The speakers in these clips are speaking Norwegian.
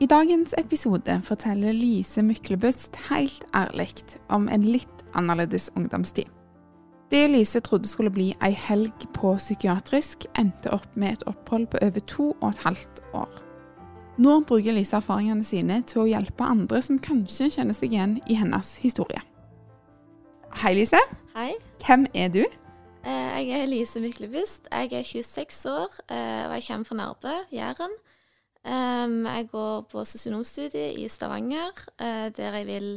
I dagens episode forteller Lise Myklebust helt ærlig om en litt annerledes ungdomstid. Det Lise trodde skulle bli ei helg på psykiatrisk, endte opp med et opphold på over to og et halvt år. Nå bruker Lise erfaringene sine til å hjelpe andre som kanskje kjenner seg igjen i hennes historie. Hei, Lise. Hei, Hvem er du? eh, jeg er Lise Myklebust. Jeg er 26 år, eh, og jeg kommer fra Nærbø, Jæren. Em, Jeg går på sosionomstudiet i Stavanger, uh, der jeg vil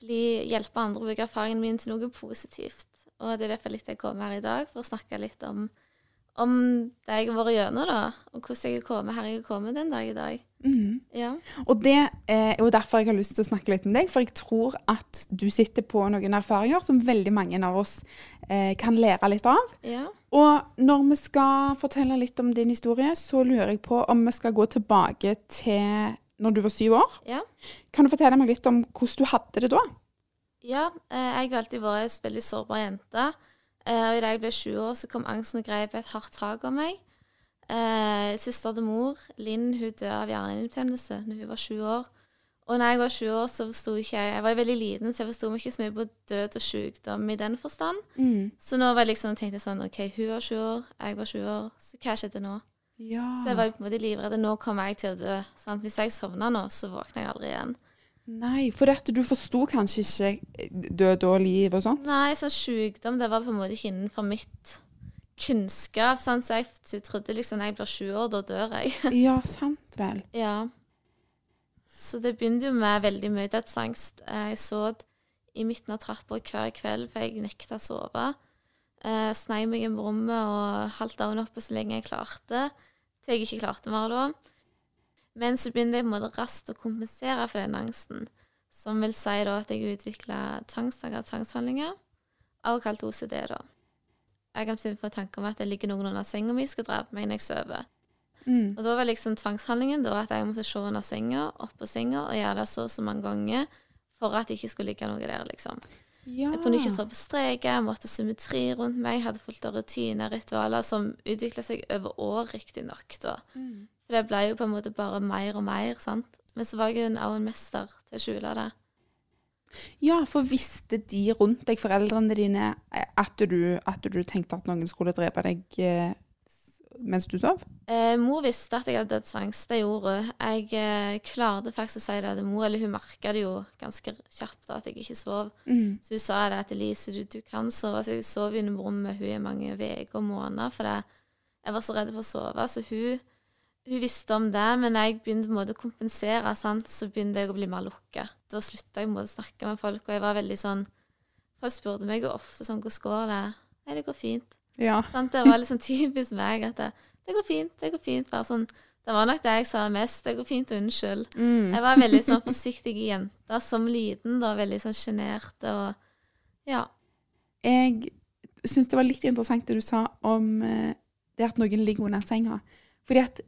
bli, hjelpe andre å bruke erfaringen min til noe positivt. Og det er derfor litt jeg kommer her i dag, for å snakke litt om, om det jeg har vært gjennom, da, og hvordan jeg er kommet her jeg er kommet den dag i dag. Mhm. Ja. Og det er jo derfor jeg har lyst til å snakke litt med deg, for jeg tror at du sitter på noen erfaringer som veldig mange av oss eh, kan lære litt av. ja. Og når vi skal fortelle litt om din historie, så lurer jeg på om vi skal gå tilbake til når du var syv år. Ja. Kan du fortelle meg litt om hvordan du hadde det da? Ja, eh, jeg har alltid vært en veldig sårbar jente. Og i dag jeg ble sju år, så kom angsten og grep et hardt tak om meg. Eh, Søster til mor, Linn, hun døde av hjernehinnebetennelse da hun var sju år. Og når jeg var sju år, så forsto ikke jeg Jeg var veldig liten, så jeg forsto ikke så mye på død og sykdom i den forstand. Så nå var jeg liksom, tenkte jeg sånn OK, hun var sju år, jeg var sju år, så hva skjedde nå? Ja. Så jeg var på en måte livredd. Nå kommer jeg til å dø. Sant? Hvis jeg sovner nå, så våkner jeg aldri igjen. Nei, for dette, du forsto kanskje ikke død og liv og sånt? Nei, sånn sykdom, det var på en måte ikke innenfor mitt kunnskap. Sant? Så jeg trodde liksom når jeg blir 20 år, da dør jeg. Ja, sant vel. ja. Så det begynte jo med veldig mye dødsangst. Eh, Jeg sov i midten av trappa hver kveld, for jeg nekta å sove. Eh, Snei meg på rommet og holdt øynene oppe så lenge jeg klarte, til jeg ikke klarte mer da. Men så begynte jeg på en måte raskt å kompensere for den angsten, som vil si da at jeg utvikla tvangstanker og tvangshandlinger, også kalt OCD, da. Jeg kan få tanke om at det ligger noen under senga mi skal drepe meg når jeg sover. Mm. Og da var liksom tvangshandlingen da at jeg måtte se under senga, oppå senga, og gjøre det så og så mange ganger for at det ikke skulle ligge noe der, liksom. Ja. Jeg kunne ikke trå på streker, jeg måtte symmetri rundt meg, hadde fulgt av rutiner, ritualer som utvikla seg over år, riktignok, da. Mm. For det ble jo på en måte bare mer og mer, sant. Men så var jeg jo en- også en mester til å skjule det. Ja, for visste de rundt deg, foreldrene dine, eh, at du, at du tenkte at noen skulle drepe deg eh, mens du sov? Eh, mor visste at jeg hadde dødsangst, det gjorde hun. Jeg eh, klarte faktisk å si det til mor, eller hun merka det jo ganske kjapt at jeg ikke sov. Mm. Så hun sa det til Elise, du, du kan sove. Så jeg sov inne på rommet med hun i mange uker og måneder, for jeg var så redd for å sove. Så hun, hun visste om det, men jeg begynte på en måte å kompensere, sant, så begynte jeg å bli mer lukka. Da slutta jeg på en måte å snakke med folk, og jeg var veldig sånn Folk spurte meg jo ofte sånn 'Hvordan går det?' 'Nei, det går fint'. Ja. Sånn, Det var liksom typisk meg at det, det går fint, det går fint. Bare sånn, det var nok det jeg sa mest. Det går fint, unnskyld. Mm. Jeg var veldig sånn forsiktig jente som liten, da. Veldig sånn sjenert og Ja. Jeg syns det var litt interessant det du sa om eh, det at noen ligger under senga. Fordi at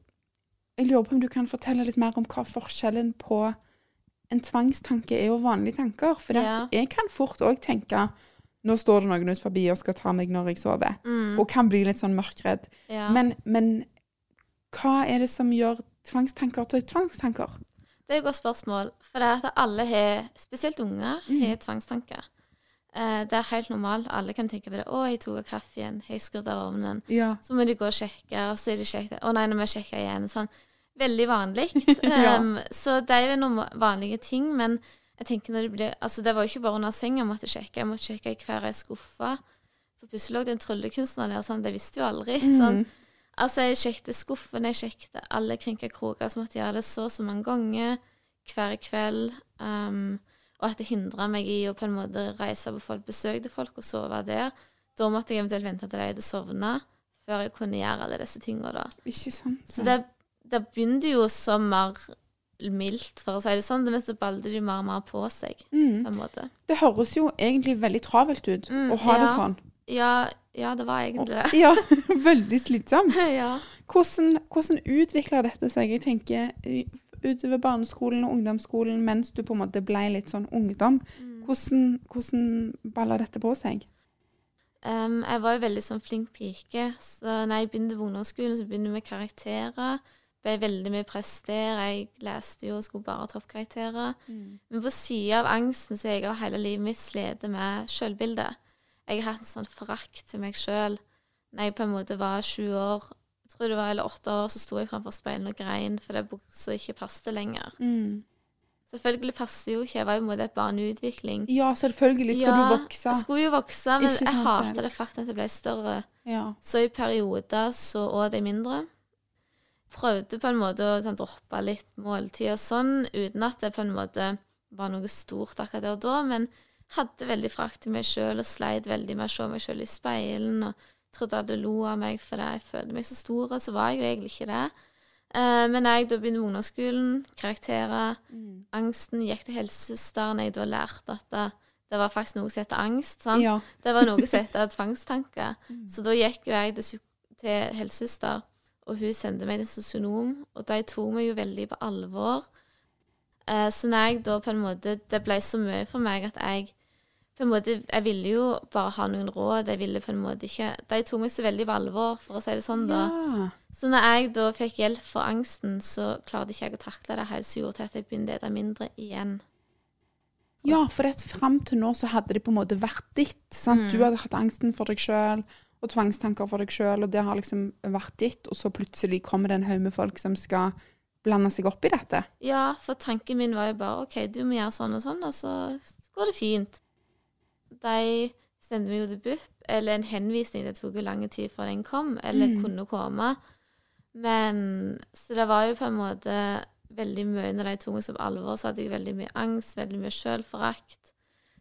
jeg lurer på om du kan fortelle litt mer om hva forskjellen på en tvangstanke er og vanlige tanker. For Ja. jeg kan fort òg tenke nå står det noen ut forbi og skal ta meg når jeg sover. Mm, Og kan bli litt sånn mørkredd. ja. Men, men hva er det som gjør tvangstanker til tvangstanker? Det er et godt spørsmål. For det er at alle har, spesielt unger, Mm. har tvangstanker. Eh, det er helt normalt. Alle kan tenke på det. 'Å, jeg tok av kaffen. Jeg skrudde av ovnen.' Ja. Så må de gå og sjekke, og så er de kjekt. 'Å nei, nå må jeg sjekke igjen.' Sånn. Veldig vanlig. Ja. um, så det er jo noen vanlige ting, men jeg tenker når det blir Altså, det var jo ikke bare under senga jeg måtte sjekke. Jeg måtte sjekke i hver ei skuffe. For plutselig lå det en tryllekunstner der. Sånn. Det visste jo aldri. Sånn. Mm. Altså, jeg sjekket skuffen, jeg sjekket alle krinkelkroker, så måtte jeg gjøre det så og så mange ganger hver kveld. Um, og at det hindra meg i å på en måte reise på folk, besøke folk og sove der. Da måtte jeg eventuelt vente til de hadde sovna, før jeg kunne gjøre alle disse tingene. da. Sant? Så det, det begynte jo som mer mildt, for å si det sånn, men så balte det jo mer og mer på seg, mm. på en måte. Det høres jo egentlig veldig travelt ut Mm, å ha det sånn. Ja, ja det var egentlig det. Ja, veldig slitsomt. ja. Hvordan, hvordan utvikler dette seg? Jeg tenker utover barneskolen og ungdomsskolen, mens du på en måte ble litt sånn ungdom. Mm. Hvordan, hvordan baller dette på seg? Um, jeg var jo veldig sånn flink pike, så når jeg begynte på ungdomsskolen, så begynte vi med karakterer. Ble veldig mye press der. Jeg leste jo og skulle bare ha toppkarakterer. Men på sida av angsten så har jeg hele livet mitt slitt med sjølbildet. Jeg har hatt en sånn forakt til meg sjøl. Når jeg på en måte var sju år, jeg tror det var eller åtte år, så sto jeg framfor speilet og grein fordi buksa ikke passet lenger. Mm. Selvfølgelig passer jo ikke, jeg var jo et barn i utvikling. Ja, selvfølgelig skal du vokse. jeg skulle jo vokse, men jeg hata det faktum at jeg ble større. Ja. Så i perioder så åt jeg mindre. Prøvde på en måte å sånn, droppe litt måltid og sånn, uten at det på en måte var noe stort akkurat der og da, men hadde veldig frakt til meg sjøl og sleit veldig med å se meg sjøl i speilen og trodde alle lo av meg fordi jeg følte meg så stor, og så var jeg jo egentlig ikke det. Eh, men jeg da begynte ungdomsskolen, karakterer, angsten, gikk til helsesøster jeg da lærte at det, det var faktisk noe som heter angst. ja. Det var noe som heter tvangstanker. Så da gikk jo jeg til, til helsesøster, og hun sendte meg til sosionom, og de tok meg jo veldig på alvor. Eh, så når jeg da på en måte Det ble så mye for meg at jeg på en måte, Jeg ville jo bare ha noen råd. Jeg ville på en måte ikke De tok meg så veldig på alvor, for å si det sånn, da. ja. Så når jeg da fikk hjelp for angsten, så klarte ikke jeg å takle det helt, så gjorde det at jeg begynte å spise mindre igjen. Ja, for det fram til nå så hadde det på en måte vært ditt. Sant? Mm. Du hadde hatt angsten for deg sjøl og tvangstanker for deg sjøl, og det har liksom vært ditt, og så plutselig kommer det en haug med folk som skal blande seg opp i dette. Ja, for tanken min var jo bare OK, du må gjøre sånn og sånn, og så går det fint. De sendte meg jo til BUP, eller en henvisning. Det tok jo lang tid før den kom, eller Mm. kunne komme. Men Så det var jo på en måte veldig mye Når de tok meg som alvor, så hadde jeg veldig mye angst, veldig mye sjølforakt.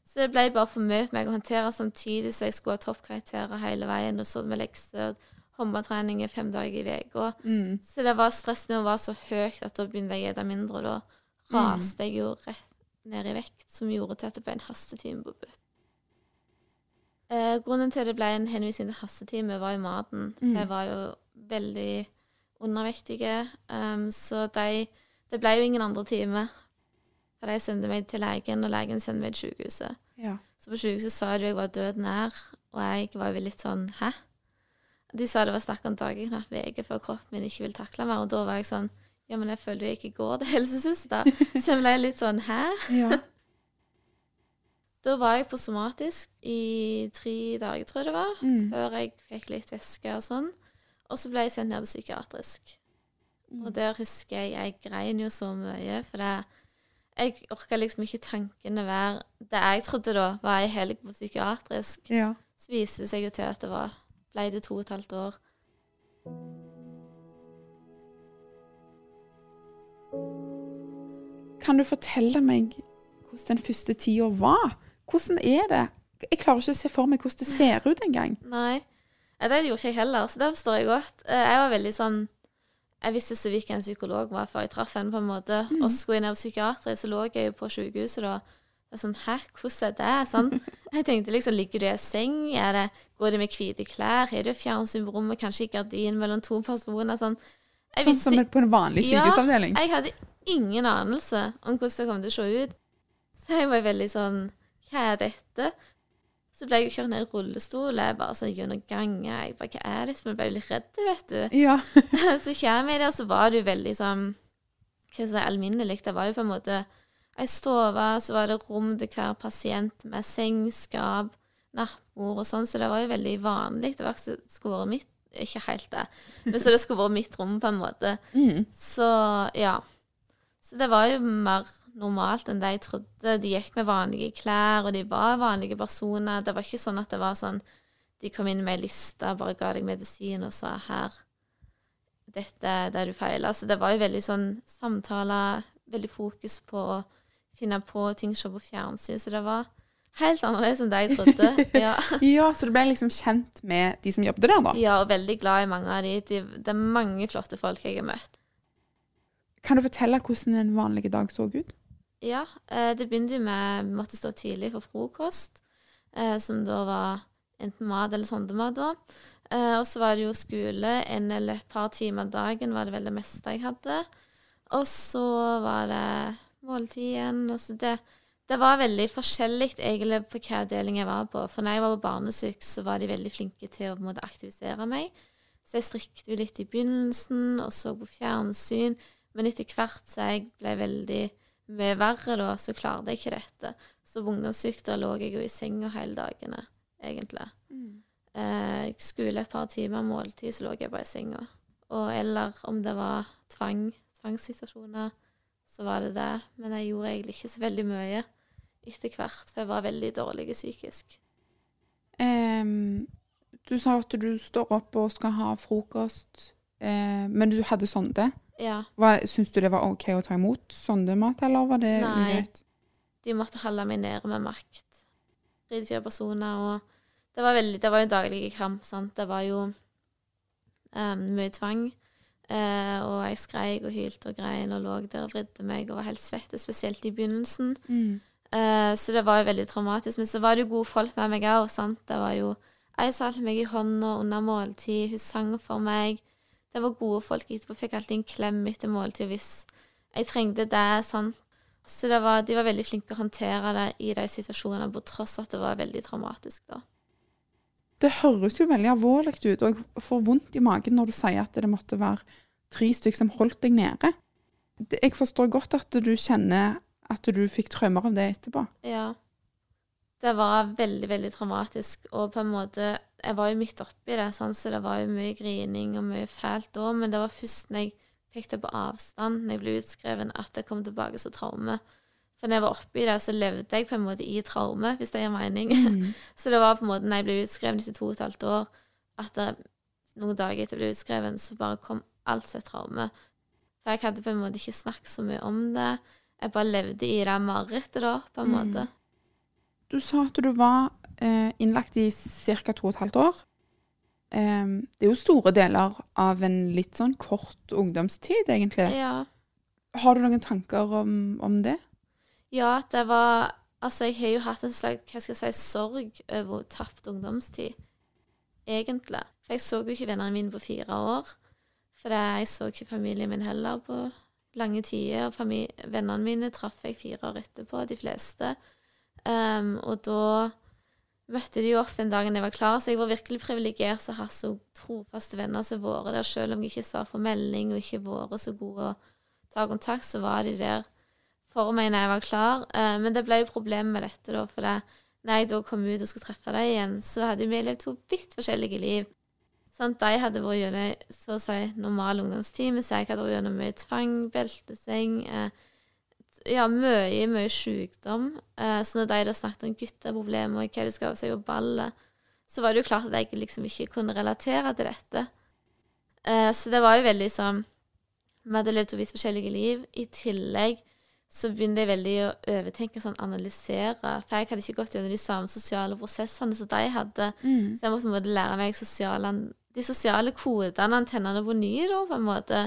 Så det ble bare for mye for meg å håndtere samtidig som jeg skulle ha toppkarakterer hele veien, og så med lekser, håndballtrening fem dager i uka. Mm. Så det var stressnivået var så høyt at da begynte jeg å spise mindre, og da raste jeg jo rett ned i vekt, som gjorde til at det ble en hastetime på BUP. Eh, grunnen til at det ble en henvisning til hastetime, var jo maten. Mm. Jeg var jo veldig undervektige, um, så de, det ble jo ingen andre time. For de sendte meg til legen, og legen sendte meg til sykehuset. Ja. Så på sykehuset sa de jeg var død nær, og jeg var jo litt sånn Hæ? De sa det var snakk om dager, knapt uke før kroppen min ikke vil takle mer. Og da var jeg sånn Ja, men jeg føler jo jeg ikke går til helsesøster. Så jeg ble litt sånn Hæ? ja. Da var jeg på somatisk i tre dager, tror jeg det var. Mm. Før jeg fikk litt væske og sånn. Og så ble jeg sendt ned til psykiatrisk. Mm. Og der husker jeg jeg grein jo så mye, for det, jeg orka liksom ikke tankene være Det jeg trodde da var ei helg på psykiatrisk. ja. Så viste det seg jo til at det var ble det to og et halvt år. Kan du fortelle meg hvordan den første tida var? Hvordan er det? Jeg klarer ikke å se for meg hvordan det ser ut engang. Nei, det gjorde ikke jeg heller, så det forstår jeg godt. Eh, Jeg var veldig sånn Jeg visste så vidt en psykolog var før jeg traff henne, på en måte. Og så skulle jeg ned på psykiatri, så lå jeg jo på sykehuset da. Var sånn, Hæ, hvordan er det? Sånn. Jeg tenkte liksom, ligger du i seng? Er det, går du med hvite klær? Har du fjernsyn på rommet? Kanskje gardin mellom to personer? Sånn. Jeg Sånn som på en vanlig sykehusavdeling. Ja, Jeg hadde ingen anelse om hvordan det kom til å se ut. Så jeg var veldig sånn Hva er dette? Så ble jeg jo kjørt ned i rullestol. Jeg bare sånn gjennom ganger. Jeg bare, Hva er dette? For jeg ble jo litt redd, vet du. Ja. så kommer jeg der, så var det jo veldig sånn Hva skal jeg si, alminnelig. Det var jo på en måte ei stove, så var det rom til hver pasient med seng, skap, nattbord og sånn, så det var jo veldig vanlig. Det var ikke det skulle vært mitt Ikke helt det, men så det skulle vært mitt rom, på en måte. Mm. Så ja. Så det var jo mer normalt enn det jeg trodde. De gikk med vanlige klær, og de var vanlige personer. Det var ikke sånn at det var sånn De kom inn med ei liste, bare ga deg medisin og sa her Dette er det du feiler. Så det var jo veldig sånn samtaler, veldig fokus på å finne på ting, se på fjernsyn. Så det var helt annerledes enn det jeg trodde. Ja. ja, så du ble liksom kjent med de som jobbet der, da? ja, og veldig glad i mange av de. de. Det er mange flotte folk jeg har møtt. Kan du fortelle hvordan en vanlig dag så ut? Ja, eh, det begynte jo med Vi måtte stå tidlig for frokost, eh, som da var enten mat eller sondemat da. Eh, og så var det jo skole en eller et par timer dagen var det vel det meste jeg hadde. Og så var det måltid igjen. Og så det, det var veldig forskjellig egentlig på hvilken avdeling jeg var på. For når jeg var på barnesyk, så var de veldig flinke til å måte aktivisere meg. Så jeg strikket jo litt i begynnelsen og så på fjernsyn. Men etter hvert så jeg ble veldig mye verre, da, så klarte jeg ikke dette. Så på ungdomssyk lå jeg jo i senga hele dagene, egentlig. Mm. Eh, skole et par timer, måltid, så lå jeg bare i senga. Og eller om det var tvang, tvangssituasjoner, så var det det. Men jeg gjorde egentlig ikke så veldig mye etter hvert, for jeg var veldig dårlig psykisk. Um, du sa at du står opp og skal ha frokost, eh, men du hadde sonde. Ja. Syns du det var OK å ta imot sondemat, eller var det Nei. ugreit? De måtte holde meg nede med makt. Ridefire personer, og det var, veldig, det var jo en daglig kamp, sant. Det var jo um, mye tvang. Uh, og jeg skreik og hylte og grein og lå der og vridde meg og var helt svett, spesielt i begynnelsen. Mm. Uh, så det var jo veldig traumatisk. Men så var det jo gode folk med meg òg, sant. Det var jo ei som holdt meg i hånda under måltid, hun sang for meg. Det var gode folk etterpå. Fikk alltid en klem etter måltid hvis jeg trengte det, sant. Så det var, de var veldig flinke å håndtere det i de situasjonene, på tross at det var veldig traumatisk, da. Det høres jo veldig alvorlig ut, og jeg får vondt i magen når du sier at det måtte være tre stykker som holdt deg nede. Jeg forstår godt at du kjenner at du fikk traumer av det etterpå. Ja. Det var veldig, veldig traumatisk, og på en måte Jeg var jo midt oppi det, sant? så det var jo mye grining og mye fælt da, men det var først når jeg fikk det på avstand, når jeg ble utskreven, at det kom tilbake som traume. For når jeg var oppi det, så levde jeg på en måte i traume, hvis det gir mening. Mm. Så det var på en måte når jeg ble utskreven etter to og et halvt år, at det, noen dager etter jeg ble utskreven, så bare kom alt som et traume. For jeg hadde på en måte ikke snakket så mye om det. Jeg bare levde i det marerittet da, på en Mm. Du sa at du var eh, innlagt i ca. to og et halvt år. Eh, det er jo store deler av en litt sånn kort ungdomstid, egentlig. Ja. Har du noen tanker om, om det? ja, det var Altså, jeg har jo hatt en slags hva skal jeg si, sorg over tapt ungdomstid, egentlig. For jeg så jo ikke vennene mine på fire år. For jeg så ikke familien min heller på lange tider. Og vennene mine traff jeg fire år etterpå, de fleste. Um, og da møtte de jo opp den dagen jeg var klar, så jeg var virkelig privilegert som har så trofaste venner som vært der. Selv om jeg ikke svarer på melding og ikke vært så gode å ta kontakt, så var de der for meg når jeg var klar. Eh, men det ble jo problemer med dette, da, for det, når jeg da kom ut og skulle treffe dem igjen, så hadde vi levd to vidt forskjellige liv. Sånn, De hadde vært gjennom så å si normal ungdomstid, mens jeg hadde vært gjennom mye tvang, belteseng, eh, ja, mye, mye sykdom. Eh, så når de snakket om gutteproblemer og hva de skal seg på ballet, så var det jo klart at jeg liksom ikke kunne relatere til dette. Eh, så det var jo veldig sånn Vi hadde levd to vidt forskjellige liv. I tillegg så begynte jeg veldig å overtenke, sånn, analysere. For jeg hadde ikke gått gjennom de samme sosiale prosessene som de hadde. Så jeg måtte på en måte lære meg sosiale, de sosiale kodene, antennene på ny, da, på en måte.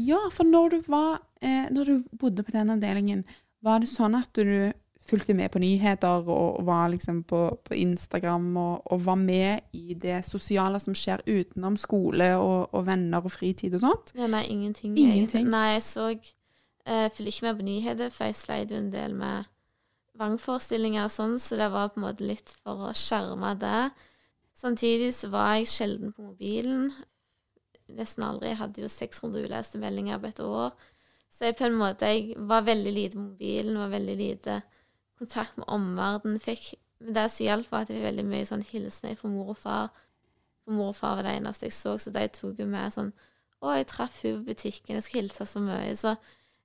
Ja, for når du, var, eh, når du bodde på den avdelingen, var det sånn at du fulgte med på nyheter og, og var liksom på, på Instagram og, og var med i det sosiale som skjer utenom skole og, og venner og fritid og sånt? Ja, nei, ingenting. Ingenting? Nei, jeg så eh, Fulgte ikke med på nyheter, for jeg sleit jo en del med vrangforestillinger og sånn, så det var på en måte litt for å skjerme det. Samtidig så var jeg sjelden på mobilen. Nesten aldri. Jeg hadde jo 600 uleste meldinger på et år. Så jeg på en måte jeg var veldig lite på mobilen, var veldig lite kontakt med omverdenen. Fikk Men det som hjalp, var at jeg fikk veldig mye sånn hilsener fra mor og far. For mor og far var det eneste jeg så, så de tok jo med sånn Å, jeg traff hun på butikken, jeg skal hilse så mye. Så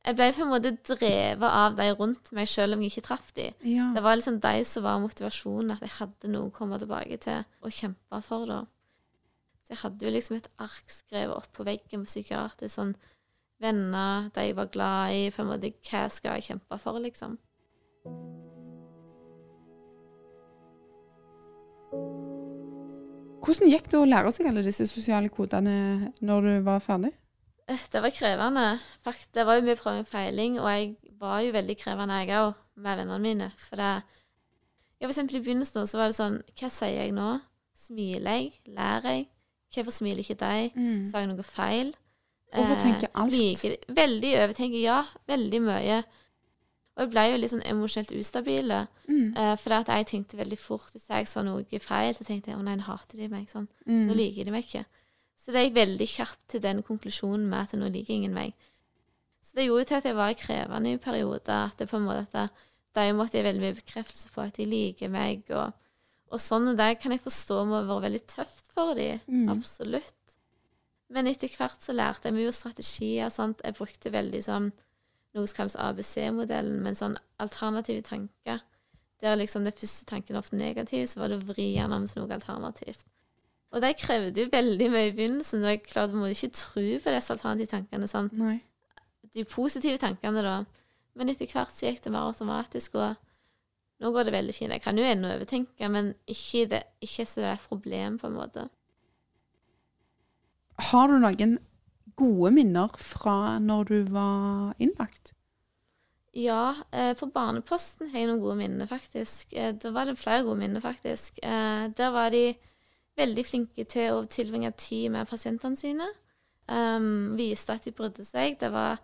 jeg ble på en måte drevet av de rundt meg, selv om jeg ikke traff de. Ja. Det var liksom de som var motivasjonen, at jeg hadde noe å komme tilbake til og kjempe for, da. Så jeg hadde jo liksom et ark skrevet opp på veggen på psykiatrisk, sånn venner, de jeg var glad i, på en måte hva skal jeg kjempe for, liksom. Hvordan gikk det å lære seg alle disse sosiale kodene når du var ferdig? Eh, Det var krevende. Fakt, det var jo mye prøving og feiling, og jeg var jo veldig krevende, jeg òg, med vennene mine. For det Ja, for eksempel i begynnelsen så var det sånn Hva sier jeg nå? Smiler jeg? Lærer jeg? Hvorfor smiler ikke de? Sa jeg noe feil? Overtenker Eh, alt. liker- veldig overtenker, ja. Veldig mye. Og jeg ble jo litt sånn emosjonelt ustabile. Mm. Eh, for at jeg tenkte veldig fort Hvis jeg sa noe feil, så tenkte jeg å nei, nå hater de meg. Sånn. Nå Mm. liker de meg ikke. Så det gikk veldig kjapt til den konklusjonen med at nå liker ingen meg. Så det gjorde til at jeg var krevende i perioder. At det på en måte at de måtte jeg veldig mye bekreftelse på at de liker meg. Og, og sånn, og det kan jeg forstå må være veldig tøft for dem. Mm. Absolutt. Men etter hvert så lærte jeg meg jo strategier. Sant? Jeg brukte veldig sånn noe som kalles ABC-modellen, men sånn alternative tanker. Der liksom den første tanken ofte negativ, så var det å vri den om til noe alternativt. Og det krevde jo veldig mye i begynnelsen, og jeg klarte må ikke tro på disse alternative tankene. Nei. De positive tankene, da. Men etter hvert så gikk det mer automatisk, og nå går det veldig fint. Jeg kan jo ennå overtenke, men ikke, det, ikke så det er et problem, på en måte. Har du noen gode minner fra når du var innlagt? Ja, eh, på Barneposten har jeg noen gode minner, faktisk. Eh, da var det flere gode minner, faktisk. Eh, der var de veldig flinke til å tilbringe tid med pasientene sine. Um, viste at de brydde seg. Det var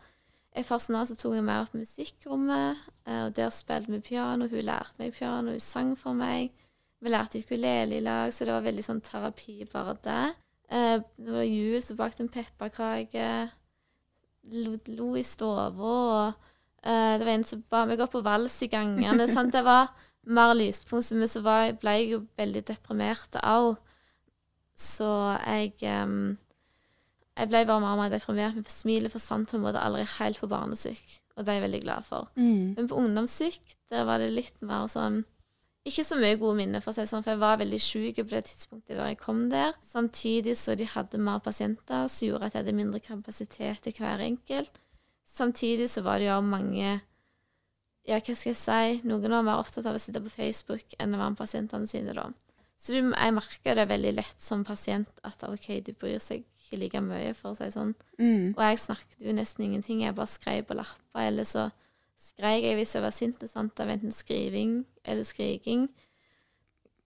et personal som tok meg med opp på musikkrommet, eh, og der spilte vi piano. Hun lærte meg piano, hun sang for meg. Vi lærte ukulele i lag, så det var veldig sånn terapi bare det. Uh, det var jul, så bakte en pepperkake. Lo, lo i stua, eh, det var en som ba meg gå på vals i gangene. Det var mer lyspunkt, men så var, ble jeg jo veldig deprimert òg. Så jeg em, Jeg ble bare mer og mer deprimert, men smilet forsvant på en måte aldri helt på barnesyk, og det er jeg veldig glad for. Mm. Men på ungdomssyk, der var det litt mer sånn Ikke så mye gode minner, for å si sånn, for jeg var veldig syk på det tidspunktet da jeg kom der. Samtidig så de hadde mer pasienter, som gjorde at jeg hadde mindre kapasitet til hver enkelt. Samtidig så var det jo mange Ja, hva skal jeg si? Noen var mer opptatt av å sitte på Facebook enn å være med pasientene sine, da. Så du, jeg merker det veldig lett som pasient at OK, du bryr seg ikke like mye, for å si sånn. Mm. Og jeg snakket jo nesten ingenting. Jeg bare skrev på lapper, eller så skreik jeg hvis jeg var sint. Sant? Av enten skriving eller skriking.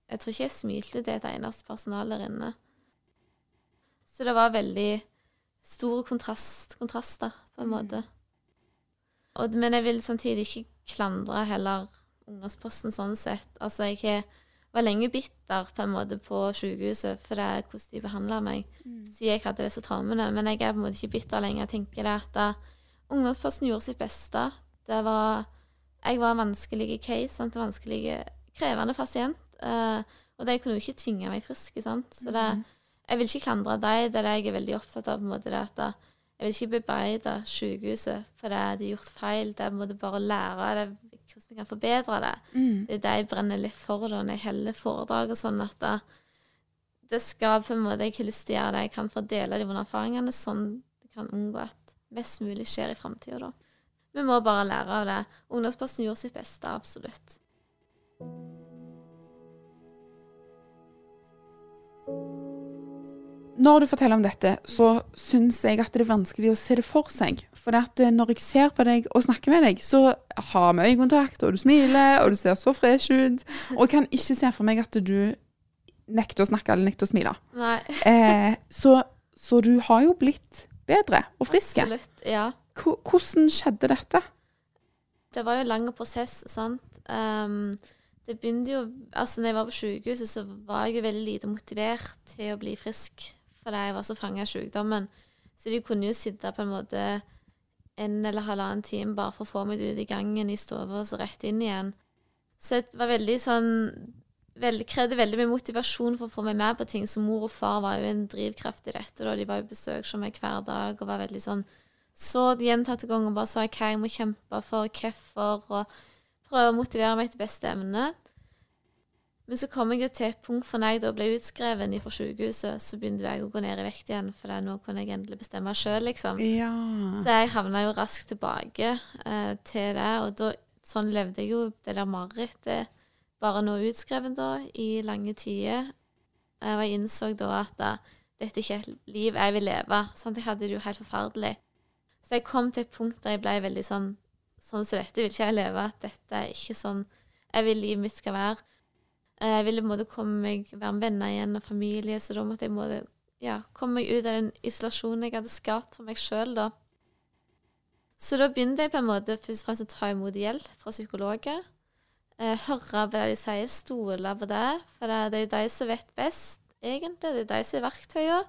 Jeg tror ikke jeg smilte til et eneste personal der inne. Så det var veldig store kontrast, kontraster, på en måte. Og, men jeg vil samtidig ikke klandre heller ungdomsposten sånn sett. Altså, jeg har- var lenge bitter på en måte på sykehuset for det hvordan de behandla meg siden jeg hadde disse traumene. Men jeg er på en måte ikke bitter lenger. Jeg tenker det at da, ungdomsposten gjorde sitt beste. Det var Jeg var en vanskelig case, sant? en vanskelig, krevende pasient. Uh, og de kunne jo ikke tvinge meg frisk. Sant? Så det, jeg vil ikke klandre dem. Det er det jeg er veldig opptatt av. på en måte, det at da, Jeg vil ikke bebeide sykehuset for det de har gjort feil. Det er på en måte bare å lære det, hvordan vi kan forbedre det. Mm. Det er det jeg brenner litt for da, når jeg holder foredrag og sånn, at det, det skal på en måte Jeg har lyst til å gjøre det jeg kan for å dele de vonde erfaringene, sånn det kan unngå at mest mulig skjer i framtida, da. Vi må bare lære av det. Ungdomsposten gjorde sitt beste, absolutt. Når du forteller om dette, så syns jeg at det er vanskelig å se det for seg. For at eh, når jeg ser på deg og snakker med deg, så har vi øyekontakt, og du smiler, og du ser så fresh ut. Og jeg kan ikke se for meg at du nekter å snakke eller nekter å smile. Eh, så, så du har jo blitt bedre og friske. absolutt. Ja. Hvordan skjedde dette? Det var jo en lang prosess, sant. Um, det begynte jo Altså, når jeg var på sykehuset, så var jeg jo veldig lite motivert til å bli frisk fordi jeg var så fanga av sykdommen. Så de kunne jo sitte på en måte en eller halvannen time bare for å få meg ut i gangen i stua og så rett inn igjen. Så det var veldig sånn veld, Krevde veldig mye motivasjon for å få meg med på ting. Så mor og far var jo en drivkraft i dette. da. De var jo besøk som meg hver dag og var veldig sånn så gjentatte ganger bare sa hva jeg må kjempe for, hvorfor, og prøve å motivere meg til beste evne. Men så kom jeg jo til et punkt for når jeg da ble utskrevet fra sykehuset, så begynte jeg å gå ned i vekt igjen, for nå kunne jeg endelig bestemme sjøl, liksom. Ja. Så jeg havna jo raskt tilbake eh, til det, og da, sånn levde jeg jo det der marerittet bare nå utskreven da, i lange tider. Eh, Og jeg innså da at da, dette ikke er et liv jeg vil leve. Sant? Jeg hadde det jo helt forferdelig. Så jeg kom til et punkt der jeg ble veldig sånn Sånn som dette vil ikke jeg leve. At dette er ikke sånn jeg vil livet mitt skal være. Eh, Jeg ville på en måte komme meg, være med venner igjen og familie, så da måtte jeg måtte, ja, komme meg ut av den isolasjonen jeg hadde skapt for meg sjøl. Så da begynte jeg på en måte først og fremst å ta imot hjelp fra psykologer. Eh, høre det de sier, stole på det. For det er jo de som vet best, egentlig. Det er de som er verktøyene.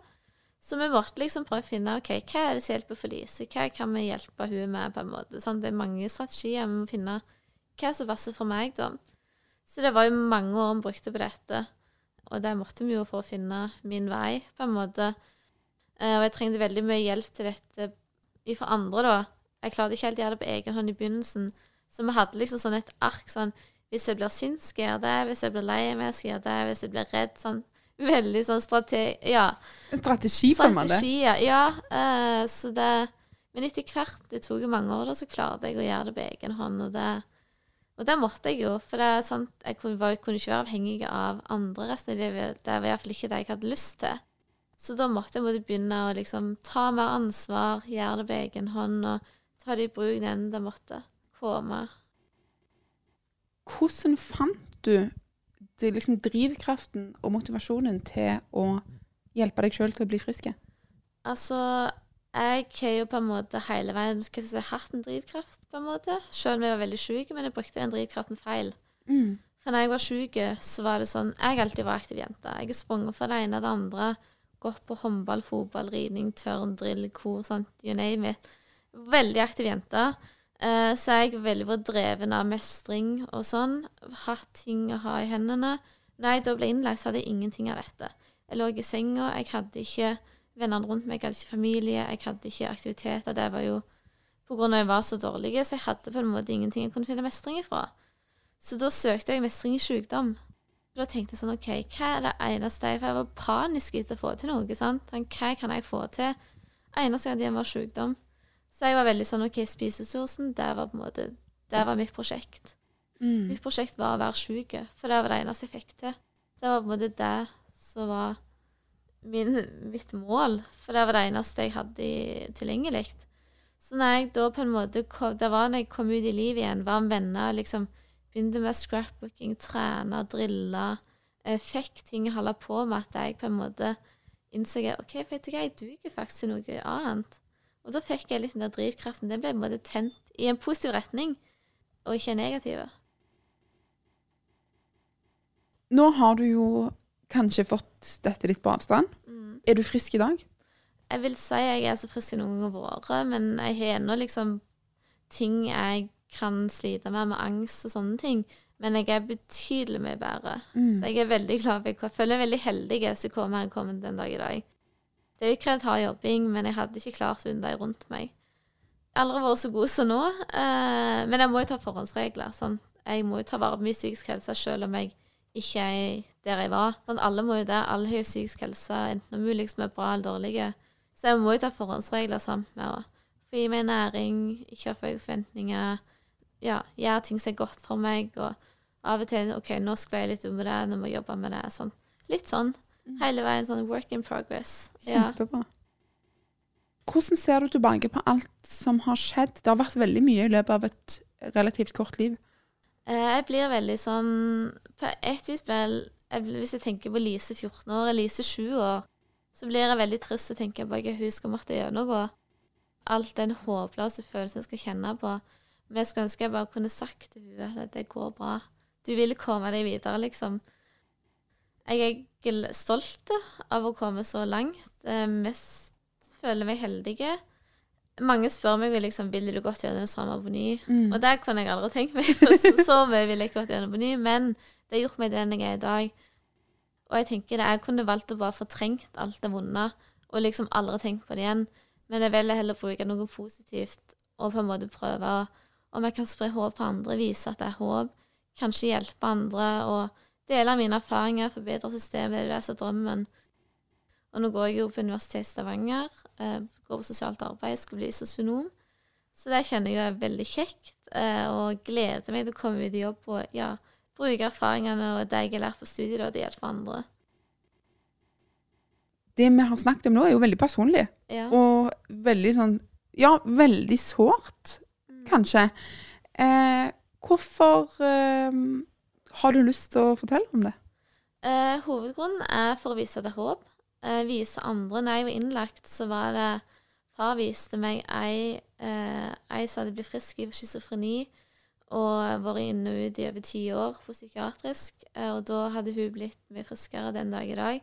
Så vi måtte liksom prøve å finne ok, hva er det som hjelper for Lise, hva kan vi hjelpe hun med. på en måte. Sånn, det er mange strategier. Vi må finne hva som passer for meg, da. Så det var jo mange år vi brukte på dette. Og det måtte vi jo for å finne min vei, på en måte. Eh, og jeg trengte veldig mye hjelp til dette fra andre, da. Jeg klarte ikke helt å gjøre det på egen hånd i begynnelsen. Så vi hadde liksom sånn et ark sånn Hvis jeg blir sint, skal jeg gjøre det. Hvis jeg blir lei meg, skal jeg gjøre det. Hvis jeg blir redd, sånn Veldig sånn strategi Ja. En strategi, på en måte? Ja. ja. Uh, så det Men etter hvert, det tok jo mange år, da, så klarte jeg å gjøre det på egen hånd. Og det, og det måtte jeg jo. For det er sant, jeg kunne, var, kunne ikke være avhengig av andre resten av livet. Det var iallfall ikke det jeg hadde lyst til. Så da måtte jeg måtte begynne å liksom ta mer ansvar, gjøre det på egen hånd, og ta det i bruk den det måtte komme. Hvordan fant du det, liksom, drivkraften og motivasjonen til å hjelpe deg sjøl til å bli frisk? Altså, jeg har jo på en måte hele veien skal jeg si, hatt en drivkraft, på en måte. Selv om jeg var veldig syk, men jeg brukte den drivkraften feil. Mm. For når jeg var syk, så var det sånn Jeg har alltid vært aktiv jente. Jeg har sprunget fra det ene og det andre. Gått på håndball, fotball, ridning, tørn, drill, kor, sant, you name it. Veldig aktiv jente. Eh, så jeg er veldig vært dreven av mestring og sånn. Hatt ting å ha i hendene. Når jeg da ble innlagt, så hadde jeg ingenting av dette. Jeg lå i senga, jeg hadde ikke vennene rundt meg, jeg hadde ikke familie, jeg hadde ikke aktiviteter. Det var jo av at jeg var så dårlig, så jeg hadde på en måte ingenting jeg kunne finne mestring ifra. Så da søkte jeg mestring i sykdom. Da tenkte jeg sånn OK, hva er det eneste jeg For jeg var panisk etter å få til noe. sant? Sånn, hva kan jeg få til? Eneste jeg hadde, var sykdom. Så jeg var veldig sånn OK, spiseressursen, det var på en måte Det var mitt prosjekt. Mm. Mitt prosjekt var å være syk, for det var det eneste jeg fikk til. Det var på en måte det som var min, mitt mål, for det var det eneste jeg hadde tilgjengelig. Så når jeg da på en måte kom, Det var når jeg kom ut i livet igjen, var med venner, liksom begynte med scrapbooking, trene, drille, eh, fikk ting å holde på med, at jeg på en måte innså at OK, vet du hva, jeg duger faktisk til noe annet. Og da fikk jeg litt den der drivkraften. Den ble på en måte tent i en positiv retning, og ikke en negativ. Nå har du jo kanskje fått dette litt på avstand. Mm. Er du frisk i dag? Jeg vil si jeg er så frisk i noen ganger vært, men jeg har ennå liksom ting jeg kan slite med, med angst og sånne ting. Men jeg er betydelig mye bedre. Mm. Så jeg er veldig glad for Jeg føler meg veldig heldig som kommer her kommet den dag i dag. Det er jo krevd hard jobbing, men jeg hadde ikke klart uten de rundt meg. Jeg har aldri vært så god som nå, eh, men jeg må jo ta forhåndsregler. Sånn. Jeg må jo ta vare på min psykisk helse selv om jeg ikke er der jeg var. Men alle må jo det. Alle har jo psykisk helse, enten om mulig som er bra eller dårlige. Så jeg må jo ta forhåndsregler sammen med å gi meg næring, ikke ha for høye forventninger, ja, gjøre ting som er godt for meg, og av og til OK, nå sklei jeg litt om det, nå må jeg jobbe med det. Sånn. Litt sånn. Hele veien sånn work in progress. Ja. Kjempebra. Hvordan ser du tilbake på alt som har skjedd? Det har vært veldig mye i løpet av et relativt kort liv. Eh, Jeg blir veldig sånn På et vis jeg, Hvis jeg tenker på Lise 14 år, Lise 7 år, så blir jeg veldig trist og tenker på at hun skal måtte gjennomgå. Alt den håpløse følelsen jeg skal kjenne på. Men jeg skulle ønske jeg bare kunne sagt til henne at det går bra. Du vil komme deg videre, liksom. Jeg er stolt av å komme så langt. Jeg mest føler meg heldige. Mange spør meg liksom, ville du gått gjennom det samme på ny. Mm. Og det kunne jeg aldri tenkt meg, for så, så mye ville jeg ikke gått gjennom på ny. Men det har gjort meg den jeg er i dag. Og jeg tenker det, jeg kunne valgt å bare fortrengt alt det vonde, og liksom aldri tenkt på det igjen. Men jeg velger heller bruke noe positivt, og på en måte prøve om jeg kan spre håp for andre, vise at det er håp, kanskje hjelpe andre, og dele mine erfaringer, forbedre systemet, det er det som er drømmen. Og nå går jeg jo på Universitetet i Stavanger, eh, går på sosialt arbeid, skal bli sosionom. Så det kjenner jeg er veldig kjekt, eh, og gleder meg til å komme ut i jobb og ja, bruke erfaringene og det jeg har lært på studiet, da, til hjelper hjelpe andre. Det vi har snakket om nå, er jo veldig personlig. Ja. Og veldig sånn Ja, veldig sårt, Mm. kanskje. Eh, hvorfor eh, har du lyst til å fortelle om det? Eh, hovedgrunnen er for å vise deg det håp. Eh, vise andre. Når jeg var innlagt, så var det Far viste meg ei, eh, ei som hadde blitt frisk i schizofreni og vært inne og ut i over ti år på psykiatrisk. Eh, og da hadde hun blitt mye friskere den dag i dag.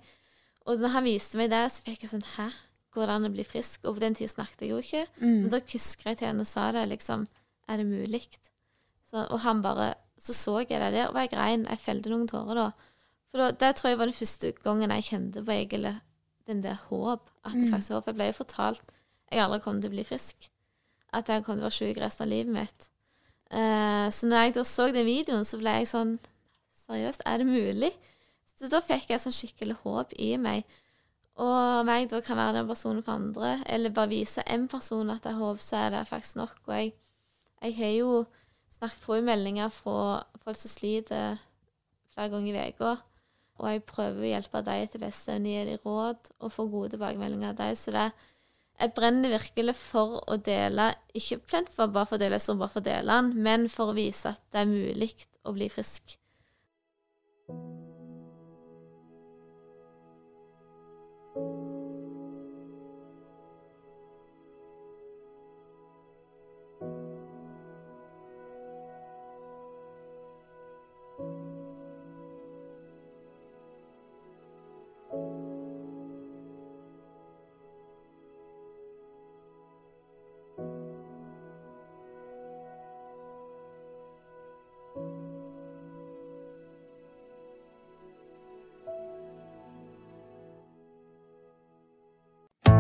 Og når han viste meg det, så fikk jeg sånn Hæ, Går det an å bli frisk. Og på den tida snakket jeg jo ikke. Mm. Men da hviska jeg til henne og sa det, liksom Er det mulig? Så, og han bare Så så jeg det der, og jeg grein. Jeg felte noen tårer da. For da, det tror jeg var den første gangen jeg kjente på egentlig den der håp. At det Mm. faktisk håpet håp. Jeg ble jo fortalt jeg aldri kom til å bli frisk. At jeg kom til å være syk resten av livet mitt. Eh, så når jeg da så den videoen, så ble jeg sånn Seriøst, er det mulig? Så da fikk jeg sånn skikkelig håp i meg. Og om jeg da kan være den personen for andre, eller bare vise én person at jeg håper, så er det faktisk nok. Og jeg, jeg har jo snakket på meldinger fra folk som sliter flere ganger i uka. Og jeg prøver å hjelpe dem til beste, gi dem råd og få gode tilbakemeldinger av dem. Så det, jeg brenner virkelig for å dele, ikke plent for bare for å dele som bare for å dele den, men for å vise at det er mulig å bli frisk.